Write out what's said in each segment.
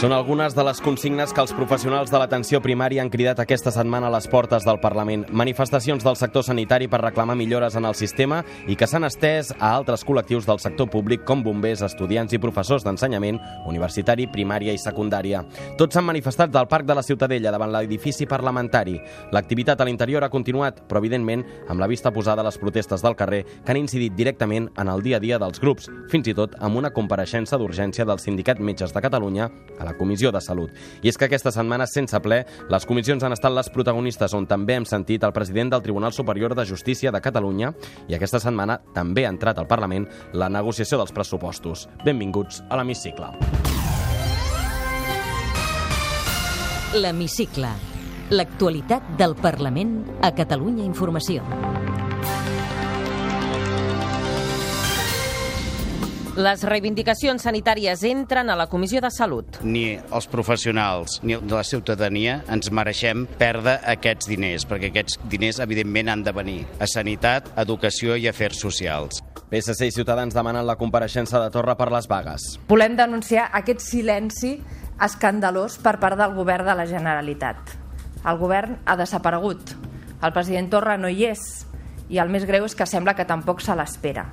Són algunes de les consignes que els professionals de l'atenció primària han cridat aquesta setmana a les portes del Parlament. Manifestacions del sector sanitari per reclamar millores en el sistema i que s'han estès a altres col·lectius del sector públic com bombers, estudiants i professors d'ensenyament universitari, primària i secundària. Tots s'han manifestat del Parc de la Ciutadella davant l'edifici parlamentari. L'activitat a l'interior ha continuat, però evidentment amb la vista posada a les protestes del carrer que han incidit directament en el dia a dia dels grups, fins i tot amb una compareixença d'urgència del Sindicat Metges de Catalunya a la Comissió de Salut. I és que aquesta setmana, sense ple, les comissions han estat les protagonistes, on també hem sentit el president del Tribunal Superior de Justícia de Catalunya i aquesta setmana també ha entrat al Parlament la negociació dels pressupostos. Benvinguts a l'Hemicicle. L'Hemicicle. L'actualitat del Parlament a Catalunya Informació. Les reivindicacions sanitàries entren a la Comissió de Salut. ni els professionals ni la ciutadania ens mereixem perdre aquests diners, perquè aquests diners, evidentment, han de venir a sanitat, educació i afers socials. PSC i Ciutadans demanen la compareixença de Torra per les vagues. Volem denunciar aquest silenci escandalós per part del govern de la Generalitat. El govern ha desaparegut. El president Torra no hi és. I el més greu és que sembla que tampoc se l'espera.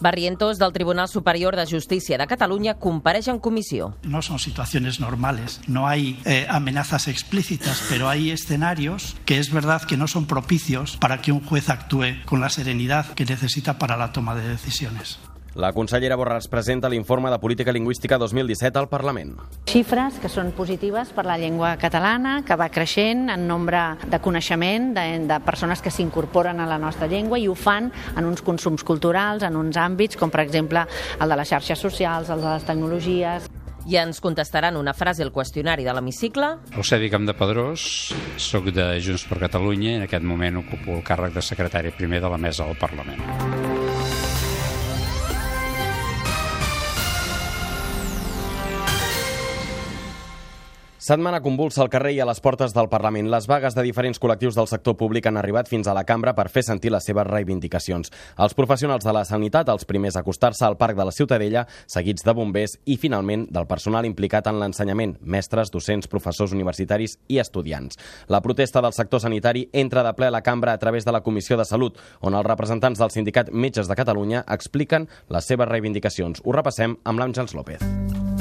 Barrientos del Tribunal Superior de Justícia de Catalunya compareix en comissió. no son situaciones normales. No hay eh, amenazas explícitas, pero hay escenarios que es verdad que no son propicios para que un juez actúe con la serenidad que necesita para la toma de decisiones. La consellera Borràs presenta l'informe de Política Lingüística 2017 al Parlament. Xifres que són positives per la llengua catalana, que va creixent en nombre de coneixement de, de persones que s'incorporen a la nostra llengua i ho fan en uns consums culturals, en uns àmbits com per exemple el de les xarxes socials, el de les tecnologies. I ens contestaran una frase al qüestionari de l'hemicicle. Eusebi Campdepadrós, soc de Junts per Catalunya i en aquest moment ocupo el càrrec de secretari primer de la mesa del Parlament. Setmana convulsa al carrer i a les portes del Parlament. Les vagues de diferents col·lectius del sector públic han arribat fins a la cambra per fer sentir les seves reivindicacions. Els professionals de la sanitat, els primers a acostar-se al Parc de la Ciutadella, seguits de bombers i, finalment, del personal implicat en l'ensenyament, mestres, docents, professors universitaris i estudiants. La protesta del sector sanitari entra de ple a la cambra a través de la Comissió de Salut, on els representants del Sindicat Metges de Catalunya expliquen les seves reivindicacions. Ho repassem amb l'Àngels López.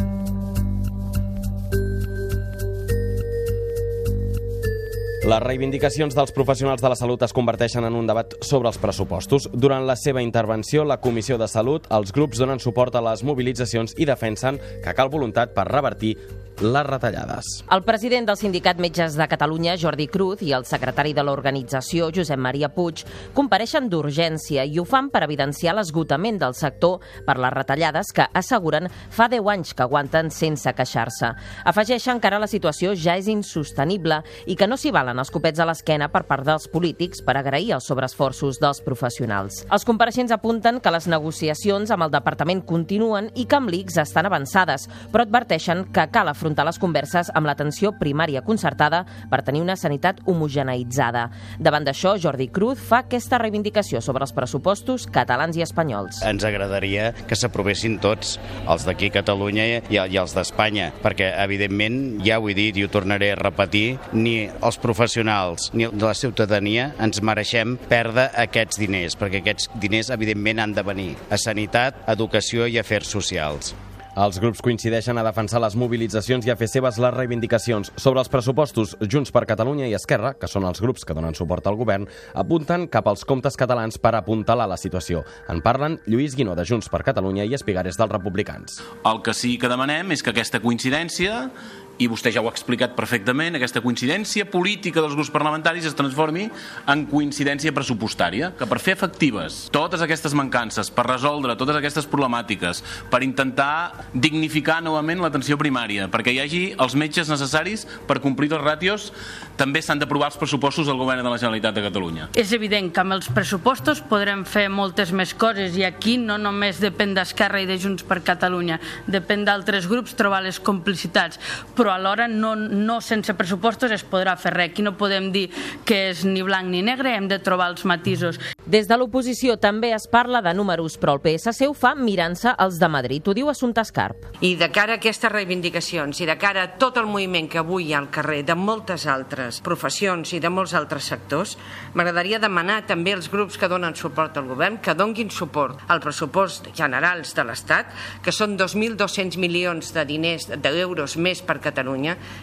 Les reivindicacions dels professionals de la salut es converteixen en un debat sobre els pressupostos. Durant la seva intervenció, la Comissió de Salut, els grups donen suport a les mobilitzacions i defensen que cal voluntat per revertir les retallades. El president del Sindicat Metges de Catalunya, Jordi Cruz, i el secretari de l'organització, Josep Maria Puig, compareixen d'urgència i ho fan per evidenciar l'esgotament del sector per les retallades que asseguren fa 10 anys que aguanten sense queixar-se. Afegeixen que ara la situació ja és insostenible i que no s'hi valen els copets a l'esquena per part dels polítics per agrair els sobreesforços dels professionals. Els compareixents apunten que les negociacions amb el departament continuen i que amb l'ICS estan avançades, però adverteixen que cal afrontar les converses amb l'atenció primària concertada per tenir una sanitat homogeneïtzada. Davant d'això, Jordi Cruz fa aquesta reivindicació sobre els pressupostos catalans i espanyols. Ens agradaria que s'aprovessin tots, els d'aquí Catalunya i, i els d'Espanya, perquè, evidentment, ja ho he dit i ho tornaré a repetir, ni els professionals ni la ciutadania ens mereixem perdre aquests diners, perquè aquests diners, evidentment, han de venir a sanitat, educació i afers socials. Els grups coincideixen a defensar les mobilitzacions i a fer seves les reivindicacions. Sobre els pressupostos, Junts per Catalunya i Esquerra, que són els grups que donen suport al govern, apunten cap als comptes catalans per apuntalar la situació. En parlen Lluís Guinó, de Junts per Catalunya, i Espigares dels Republicans. El que sí que demanem és que aquesta coincidència i vostè ja ho ha explicat perfectament, aquesta coincidència política dels grups parlamentaris es transformi en coincidència pressupostària, que per fer efectives totes aquestes mancances, per resoldre totes aquestes problemàtiques, per intentar dignificar novament l'atenció primària, perquè hi hagi els metges necessaris per complir els ràtios, també s'han d'aprovar els pressupostos del govern de la Generalitat de Catalunya. És evident que amb els pressupostos podrem fer moltes més coses i aquí no només depèn d'Esquerra i de Junts per Catalunya, depèn d'altres grups trobar les complicitats, però alhora no, no sense pressupostos es podrà fer res. Aquí no podem dir que és ni blanc ni negre, hem de trobar els matisos. Des de l'oposició també es parla de números, però el PSC ho fa mirant-se els de Madrid. Ho diu Assumpta Escarp. I de cara a aquestes reivindicacions i de cara a tot el moviment que avui hi ha al carrer de moltes altres professions i de molts altres sectors, m'agradaria demanar també als grups que donen suport al govern que donguin suport al pressupost generals de l'Estat, que són 2.200 milions de diners, d'euros més per Catalunya,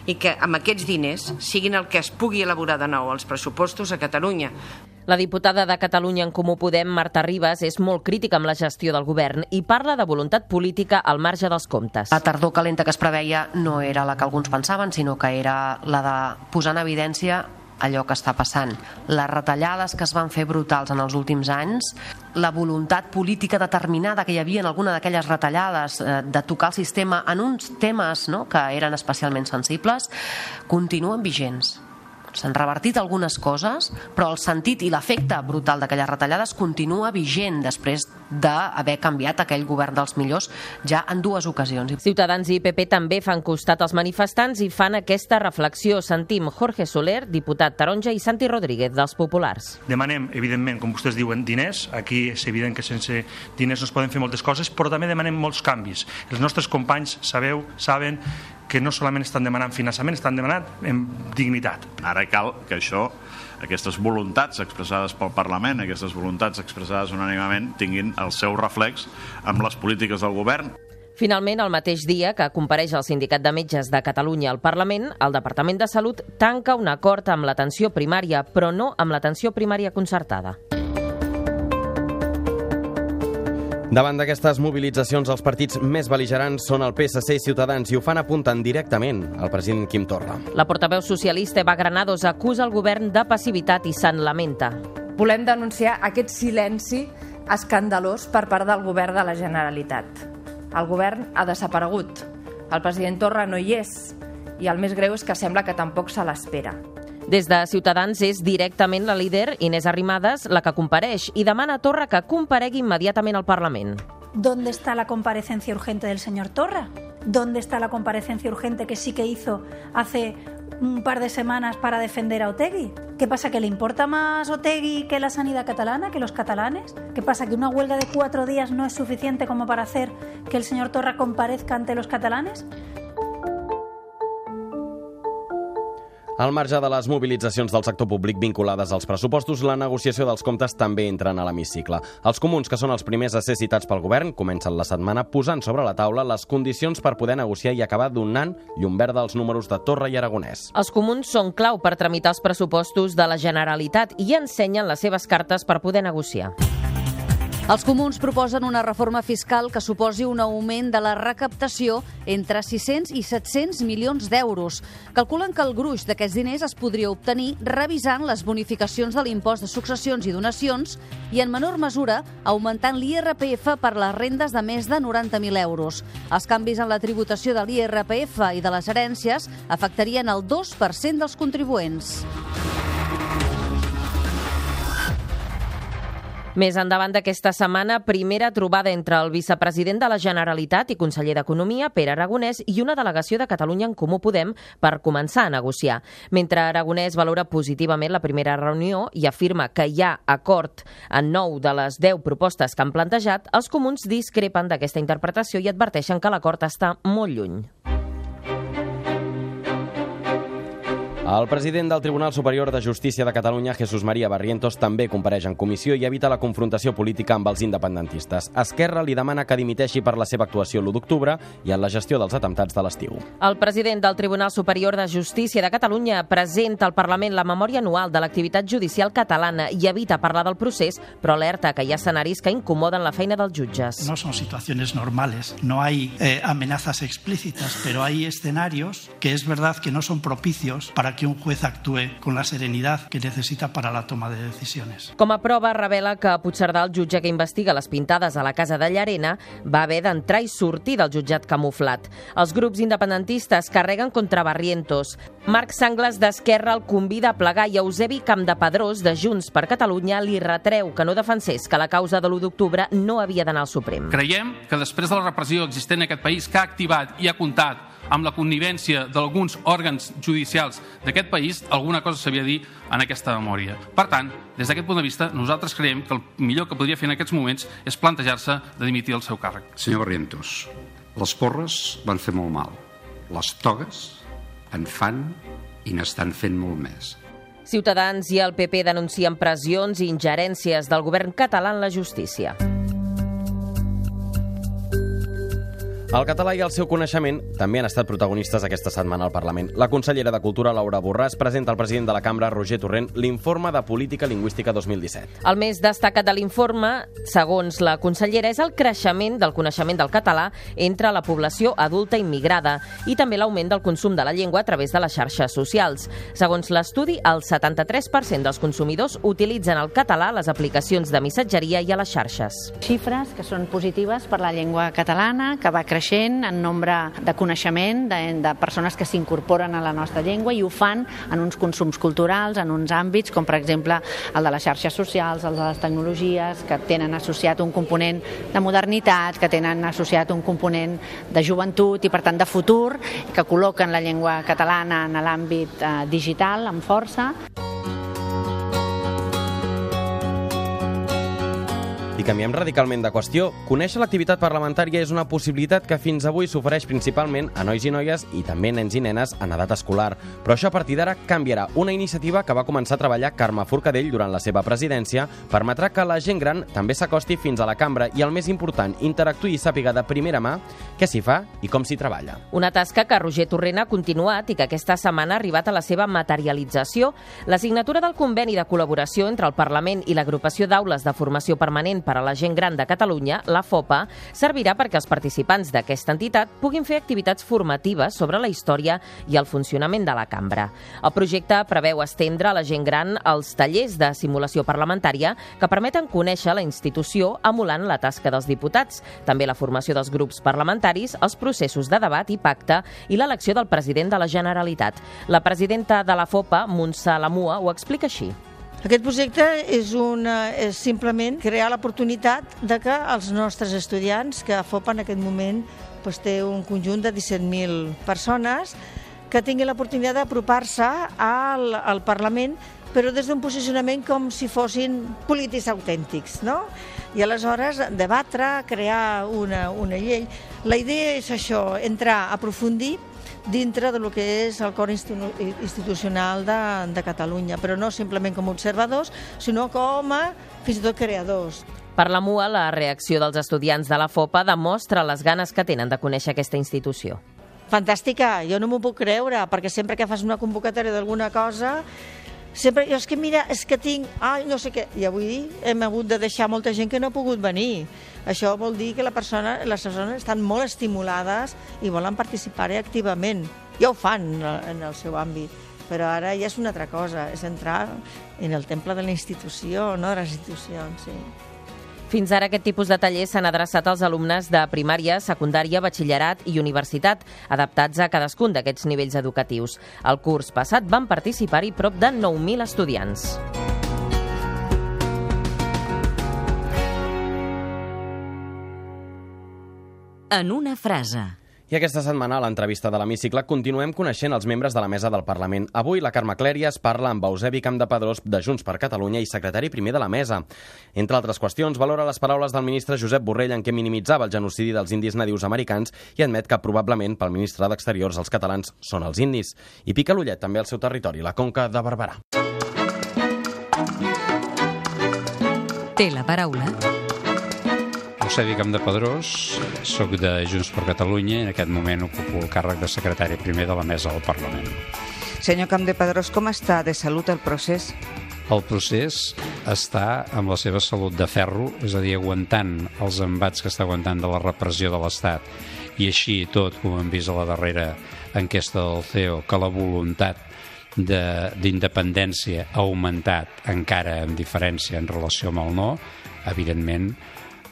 i que amb aquests diners siguin el que es pugui elaborar de nou els pressupostos a Catalunya. La diputada de Catalunya en Comú Podem, Marta Ribas, és molt crítica amb la gestió del govern i parla de voluntat política al marge dels comptes. La tardor calenta que es preveia no era la que alguns pensaven, sinó que era la de posar en evidència allò que està passant. Les retallades que es van fer brutals en els últims anys, la voluntat política determinada que hi havia en alguna d'aquelles retallades eh, de tocar el sistema en uns temes no, que eren especialment sensibles, continuen vigents. S'han revertit algunes coses, però el sentit i l'efecte brutal d'aquelles retallades continua vigent després d'haver canviat aquell govern dels millors ja en dues ocasions. Ciutadans i PP també fan costat als manifestants i fan aquesta reflexió. Sentim Jorge Soler, diputat taronja, i Santi Rodríguez, dels Populars. Demanem, evidentment, com vostès diuen, diners. Aquí és evident que sense diners no es poden fer moltes coses, però també demanem molts canvis. Els nostres companys sabeu, saben que no solament estan demanant finançament, estan demanant en dignitat. Ara cal que això aquestes voluntats expressades pel Parlament, aquestes voluntats expressades unànimament, tinguin el seu reflex amb les polítiques del govern. Finalment, el mateix dia que compareix el Sindicat de Metges de Catalunya al Parlament, el Departament de Salut tanca un acord amb l'atenció primària, però no amb l'atenció primària concertada. Davant d'aquestes mobilitzacions, els partits més beligerants són el PSC i Ciutadans i ho fan apuntant directament al president Quim Torra. La portaveu socialista Eva Granados acusa el govern de passivitat i se'n lamenta. Volem denunciar aquest silenci escandalós per part del govern de la Generalitat. El govern ha desaparegut. El president Torra no hi és i el més greu és que sembla que tampoc se l'espera. Des de Ciutadans és directament la líder Inés Arrimadas la que compareix i demana Torra que comparegui immediatament al Parlament. ¿Dónde está la comparecencia urgente del señor Torra? ¿Dónde está la comparecencia urgente que sí que hizo hace un par de semanas para defender a Otegui? ¿Qué pasa? ¿Que le importa más Otegui que la sanidad catalana, que los catalanes? ¿Qué pasa? ¿Que una huelga de cuatro días no es suficiente como para hacer que el señor Torra comparezca ante los catalanes? Al marge de les mobilitzacions del sector públic vinculades als pressupostos, la negociació dels comptes també entra en l'hemicicle. Els comuns, que són els primers a ser citats pel govern, comencen la setmana posant sobre la taula les condicions per poder negociar i acabar donant llum verda als números de Torra i Aragonès. Els comuns són clau per tramitar els pressupostos de la Generalitat i ensenyen les seves cartes per poder negociar. Els comuns proposen una reforma fiscal que suposi un augment de la recaptació entre 600 i 700 milions d'euros. Calculen que el gruix d'aquests diners es podria obtenir revisant les bonificacions de l'impost de successions i donacions i, en menor mesura, augmentant l'IRPF per les rendes de més de 90.000 euros. Els canvis en la tributació de l'IRPF i de les herències afectarien el 2% dels contribuents. Més endavant d'aquesta setmana, primera trobada entre el vicepresident de la Generalitat i conseller d'Economia, Pere Aragonès, i una delegació de Catalunya en Comú Podem per començar a negociar. Mentre Aragonès valora positivament la primera reunió i afirma que hi ha acord en nou de les 10 propostes que han plantejat, els comuns discrepen d'aquesta interpretació i adverteixen que l'acord està molt lluny. El president del Tribunal Superior de Justícia de Catalunya, Jesús María Barrientos, també compareix en comissió i evita la confrontació política amb els independentistes. Esquerra li demana que dimiteixi per la seva actuació l'1 d'octubre i en la gestió dels atemptats de l'estiu. El president del Tribunal Superior de Justícia de Catalunya presenta al Parlament la memòria anual de l'activitat judicial catalana i evita parlar del procés, però alerta que hi ha escenaris que incomoden la feina dels jutges. No son situaciones normales, no hay eh, amenazas explícitas, pero hay escenarios que es verdad que no son propicios para que un juez actúe con la serenidad que necesita para la toma de decisiones. Com a prova, revela que Puigcerdà, el jutge que investiga les pintades a la casa de Llarena, va haver d'entrar i sortir del jutjat camuflat. Els grups independentistes carreguen contra Barrientos. Marc Sangles d'Esquerra el convida a plegar i Eusebi Campdepadrós de Junts per Catalunya li retreu que no defensés que la causa de l'1 d'octubre no havia d'anar al Suprem. Creiem que després de la repressió existent en aquest país que ha activat i ha comptat amb la connivència d'alguns òrgans judicials d'aquest país, alguna cosa s'havia dir en aquesta memòria. Per tant, des d'aquest punt de vista, nosaltres creiem que el millor que podria fer en aquests moments és plantejar-se de dimitir el seu càrrec. Senyor Barrientos, les porres van fer molt mal. Les togues en fan i n'estan fent molt més. Ciutadans i el PP denuncien pressions i ingerències del govern català en la justícia. El català i el seu coneixement també han estat protagonistes aquesta setmana al Parlament. La consellera de Cultura, Laura Borràs, presenta al president de la cambra, Roger Torrent, l'informe de Política Lingüística 2017. El més destacat de l'informe, segons la consellera, és el creixement del coneixement del català entre la població adulta immigrada i també l'augment del consum de la llengua a través de les xarxes socials. Segons l'estudi, el 73% dels consumidors utilitzen el català a les aplicacions de missatgeria i a les xarxes. Xifres que són positives per la llengua catalana, que va creixent en nombre de coneixement, de, de persones que s'incorporen a la nostra llengua i ho fan en uns consums culturals, en uns àmbits, com per exemple el de les xarxes socials, el de les tecnologies, que tenen associat un component de modernitat, que tenen associat un component de joventut i, per tant, de futur, que col·loquen la llengua catalana en l'àmbit eh, digital amb força. I canviem radicalment de qüestió. Conèixer l'activitat parlamentària és una possibilitat que fins avui s'ofereix principalment a nois i noies i també nens i nenes en edat escolar. Però això a partir d'ara canviarà. Una iniciativa que va començar a treballar Carme Forcadell durant la seva presidència permetrà que la gent gran també s'acosti fins a la cambra i, el més important, interactuï i sàpiga de primera mà què s'hi fa i com s'hi treballa. Una tasca que Roger Torrent ha continuat i que aquesta setmana ha arribat a la seva materialització. La signatura del conveni de col·laboració entre el Parlament i l'agrupació d'aules de formació permanent per a la gent gran de Catalunya, la FOPA, servirà perquè els participants d'aquesta entitat puguin fer activitats formatives sobre la història i el funcionament de la cambra. El projecte preveu estendre a la gent gran els tallers de simulació parlamentària que permeten conèixer la institució emulant la tasca dels diputats, també la formació dels grups parlamentaris, els processos de debat i pacte i l'elecció del president de la Generalitat. La presidenta de la FOPA, Montse Lamua, ho explica així. Aquest projecte és, una, és simplement crear l'oportunitat de que els nostres estudiants, que a FOPA en aquest moment doncs, té un conjunt de 17.000 persones, que tinguin l'oportunitat d'apropar-se al, al Parlament però des d'un posicionament com si fossin polítics autèntics, no? I aleshores debatre, crear una, una llei. La idea és això, entrar, aprofundir dintre de lo que és el cor institucional de, de Catalunya, però no simplement com a observadors, sinó com a fins i tot creadors. Per la MUA, la reacció dels estudiants de la FOPA demostra les ganes que tenen de conèixer aquesta institució. Fantàstica, jo no m'ho puc creure, perquè sempre que fas una convocatòria d'alguna cosa sempre, és que mira, és que tinc, ai, no sé què, i avui hem hagut de deixar molta gent que no ha pogut venir. Això vol dir que la persona, les persones estan molt estimulades i volen participar-hi activament. Ja ho fan en el seu àmbit, però ara ja és una altra cosa, és entrar en el temple de la institució, no de les institucions, sí. Fins ara aquest tipus de tallers s'han adreçat als alumnes de primària, secundària, batxillerat i universitat, adaptats a cadascun d'aquests nivells educatius. Al curs passat van participar-hi prop de 9.000 estudiants. En una frase. I aquesta setmana, a l'entrevista de l'Hemicicle, continuem coneixent els membres de la mesa del Parlament. Avui, la Carme Clèries parla amb Eusebi Campdepadrós de Junts per Catalunya i secretari primer de la mesa. Entre altres qüestions, valora les paraules del ministre Josep Borrell en què minimitzava el genocidi dels indis nadius americans i admet que probablement pel ministre d'Exteriors els catalans són els indis. I pica l'ullet també al seu territori, la Conca de Barberà. Té la paraula Eusebi Campdepadrós, soc de Junts per Catalunya i en aquest moment ocupo el càrrec de secretari primer de la mesa del Parlament. Senyor Campdepadrós, com està de salut el procés? El procés està amb la seva salut de ferro, és a dir, aguantant els embats que està aguantant de la repressió de l'Estat i així i tot, com hem vist a la darrera enquesta del CEO, que la voluntat d'independència ha augmentat encara amb diferència en relació amb el no, evidentment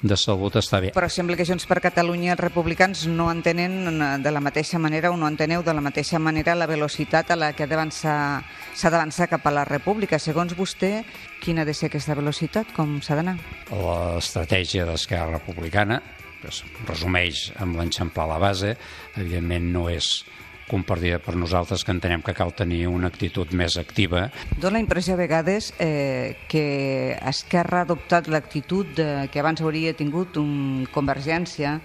de salut està bé. Però sembla que Junts per Catalunya els republicans no entenen de la mateixa manera o no enteneu de la mateixa manera la velocitat a la que s'ha d'avançar cap a la república. Segons vostè, quina ha de ser aquesta velocitat? Com s'ha d'anar? L'estratègia d'Esquerra Republicana, que es resumeix amb l'enxamplar la base, evidentment no és compartida per nosaltres que entenem que cal tenir una actitud més activa. Dóna la impressió a vegades eh, que Esquerra ha adoptat l'actitud que abans hauria tingut un Convergència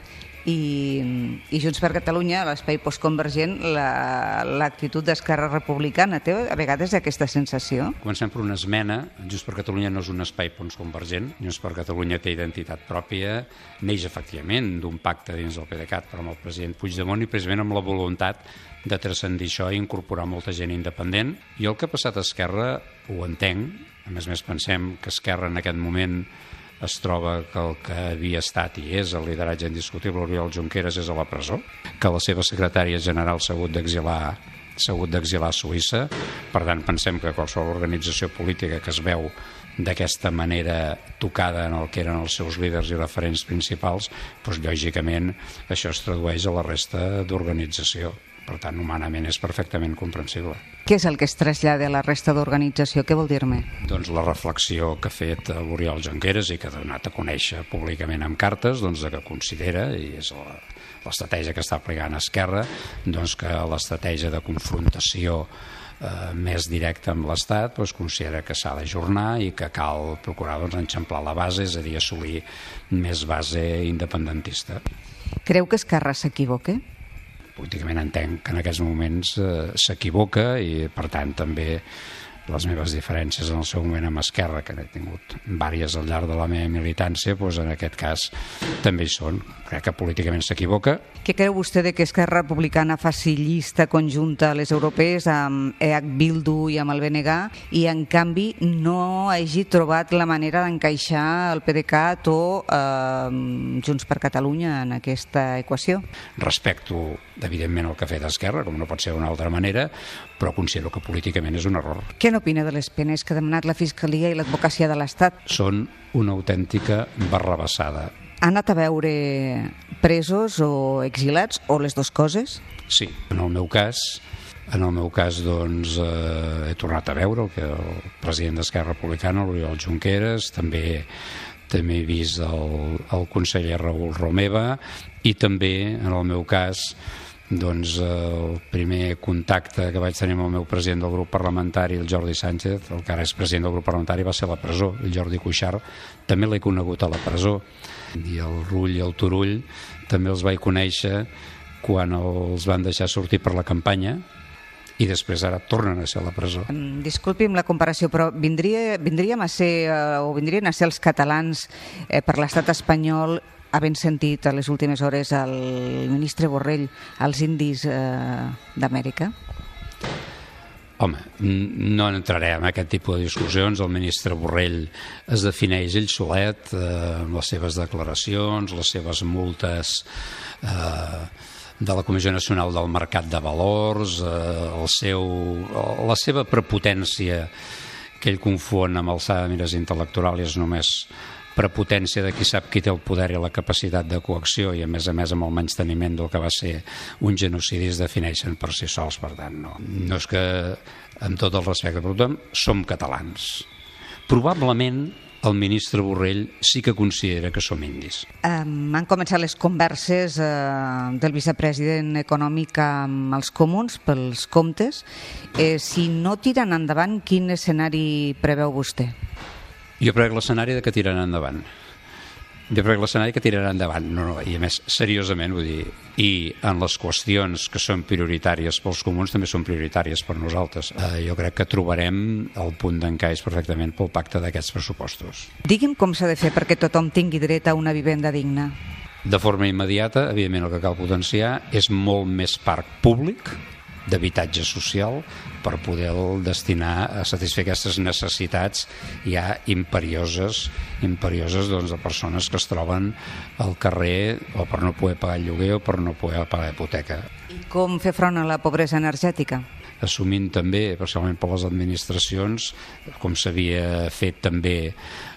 i, i Junts per Catalunya, l'espai postconvergent, l'actitud la, d'Esquerra Republicana. Té a vegades aquesta sensació? Comencem per una esmena. Junts per Catalunya no és un espai postconvergent. Junts per Catalunya té identitat pròpia, neix efectivament d'un pacte dins del PDeCAT però amb el president Puigdemont i precisament amb la voluntat de transcendir això i incorporar molta gent independent. I el que ha passat a Esquerra ho entenc, a més a més pensem que Esquerra en aquest moment es troba que el que havia estat i és el lideratge indiscutible Oriol Junqueras és a la presó, que la seva secretària general s'ha hagut d'exilar s'ha hagut d'exilar a Suïssa. Per tant, pensem que qualsevol organització política que es veu d'aquesta manera tocada en el que eren els seus líders i referents principals, doncs, lògicament això es tradueix a la resta d'organització. Per tant, humanament és perfectament comprensible. Què és el que es trasllada a la resta d'organització? Què vol dir-me? Doncs la reflexió que ha fet l'Oriol Junqueras i que ha donat a conèixer públicament amb cartes doncs, que considera, i és l'estratègia que està aplicant Esquerra, doncs que l'estratègia de confrontació eh, més directa amb l'Estat doncs, considera que s'ha d'ajornar i que cal procurar doncs, enxamplar la base, és a dir, assolir més base independentista. Creu que Esquerra s'equivoca? Políticament entenc que en aquests moments eh, s'equivoca i per tant també les meves diferències en el seu moment amb Esquerra, que n'he tingut vàries al llarg de la meva militància, doncs en aquest cas també hi són. Crec que políticament s'equivoca. Què creu vostè de que Esquerra Republicana faci llista conjunta a les europees amb EH Bildu i amb el BNG i en canvi no hagi trobat la manera d'encaixar el PDeCAT o eh, Junts per Catalunya en aquesta equació? Respecto, evidentment, el que ha fet Esquerra, com no pot ser d'una altra manera, però considero que políticament és un error. Què n'opina de les penes que ha demanat la Fiscalia i l'Advocacia de l'Estat? Són una autèntica barrabassada. Ha anat a veure presos o exilats o les dues coses? Sí, en el meu cas en el meu cas, doncs, eh, he tornat a veure el que el president d'Esquerra Republicana, l'Oriol Junqueras, també també he vist el, el conseller Raül Romeva i també, en el meu cas, doncs el primer contacte que vaig tenir amb el meu president del grup parlamentari, el Jordi Sánchez, el que ara és president del grup parlamentari, va ser a la presó. El Jordi Cuixart també l'he conegut a la presó. I el Rull i el Turull també els vaig conèixer quan els van deixar sortir per la campanya i després ara tornen a ser a la presó. Disculpi'm la comparació, però vindria, vindríem a ser, eh, o vindrien a ser els catalans eh, per l'estat espanyol havent sentit a les últimes hores el ministre Borrell als indis eh, d'Amèrica? Home, no entraré en aquest tipus de discussions. El ministre Borrell es defineix ell solet eh, amb les seves declaracions, les seves multes eh, de la Comissió Nacional del Mercat de Valors, eh, el seu, la seva prepotència que ell confon amb alçada de mires intel·lectual és només prepotència de qui sap qui té el poder i la capacitat de coacció i a més a més amb el menysteniment del que va ser un genocidi es defineixen per si sols, per tant no, no és que amb tot el respecte per tothom som catalans probablement el ministre Borrell sí que considera que som indis. Um, han començat les converses uh, del vicepresident econòmic amb els comuns pels comptes. Eh, si no tiren endavant, quin escenari preveu vostè? Jo crec l'escenari de que tiraran endavant. Jo crec l'escenari que tiraran endavant, no, no, i a més, seriosament, vull dir, i en les qüestions que són prioritàries pels comuns també són prioritàries per nosaltres. Eh, jo crec que trobarem el punt d'encaix perfectament pel pacte d'aquests pressupostos. Digui'm com s'ha de fer perquè tothom tingui dret a una vivenda digna. De forma immediata, evidentment, el que cal potenciar és molt més parc públic, d'habitatge social per poder destinar a satisfer aquestes necessitats ja imperioses imperioses doncs, de persones que es troben al carrer o per no poder pagar el lloguer o per no poder pagar la hipoteca. I com fer front a la pobresa energètica? assumint també, especialment per les administracions, com s'havia fet també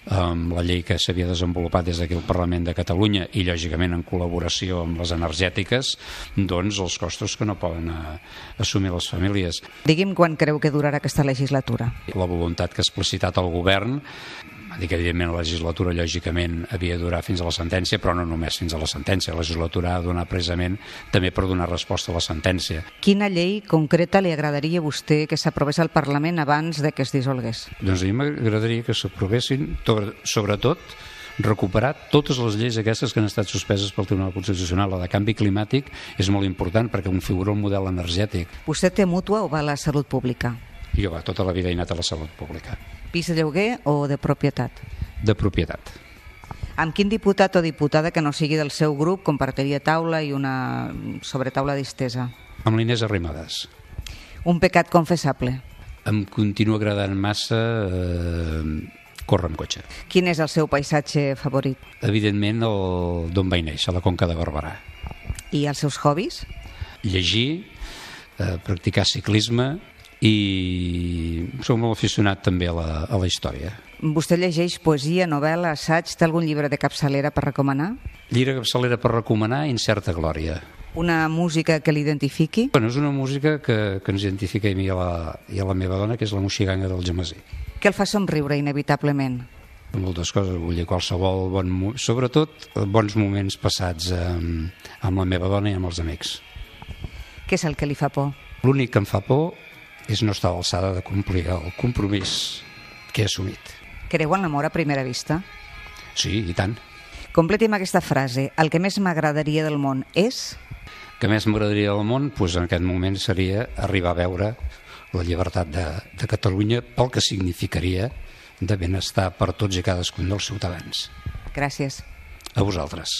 amb la llei que s'havia desenvolupat des d'aquí al Parlament de Catalunya i lògicament en col·laboració amb les energètiques, doncs els costos que no poden a, eh, assumir les famílies. Digui'm quan creu que durarà aquesta legislatura. La voluntat que ha explicitat el govern que evidentment la legislatura lògicament havia de durar fins a la sentència, però no només fins a la sentència, la legislatura ha de donar precisament també per donar resposta a la sentència. Quina llei concreta li agradaria a vostè que s'aprovés al Parlament abans de que es dissolgués? Doncs a mi m'agradaria que s'aprovessin, sobretot, recuperar totes les lleis aquestes que han estat suspeses pel Tribunal Constitucional. La de canvi climàtic és molt important perquè configura un model energètic. Vostè té mútua o va a la salut pública? Jo va, tota la vida he anat a la salut pública. Pis de lloguer o de propietat? De propietat. Amb quin diputat o diputada que no sigui del seu grup compartiria taula i una sobretaula distesa? Amb l'Inés Arrimadas. Un pecat confessable? Em continua agradant massa eh, córrer amb cotxe. Quin és el seu paisatge favorit? Evidentment el d'on vaig néixer, la Conca de Barberà. I els seus hobbies? Llegir, eh, practicar ciclisme, i soc molt aficionat també a la, a la història. Vostè llegeix poesia, novel·la, assaig? Té algun llibre de capçalera per recomanar? Llibre de capçalera per recomanar, Incerta Glòria. Una música que l'identifiqui? Bueno, és una música que, que ens identifica a mi i a, la, i a la meva dona, que és la moixiganga del Jamasí. Què el fa somriure inevitablement? moltes coses, vull dir, qualsevol bon... Sobretot bons moments passats amb, amb la meva dona i amb els amics. Què és el que li fa por? L'únic que em fa por és no estar a l'alçada de complir el compromís que he assumit. Creu en l'amor a primera vista? Sí, i tant. Completi'm aquesta frase. El que més m'agradaria del món és... que més m'agradaria del món, doncs en aquest moment seria arribar a veure la llibertat de, de Catalunya pel que significaria de benestar per tots i cadascun dels ciutadans. Gràcies. A vosaltres.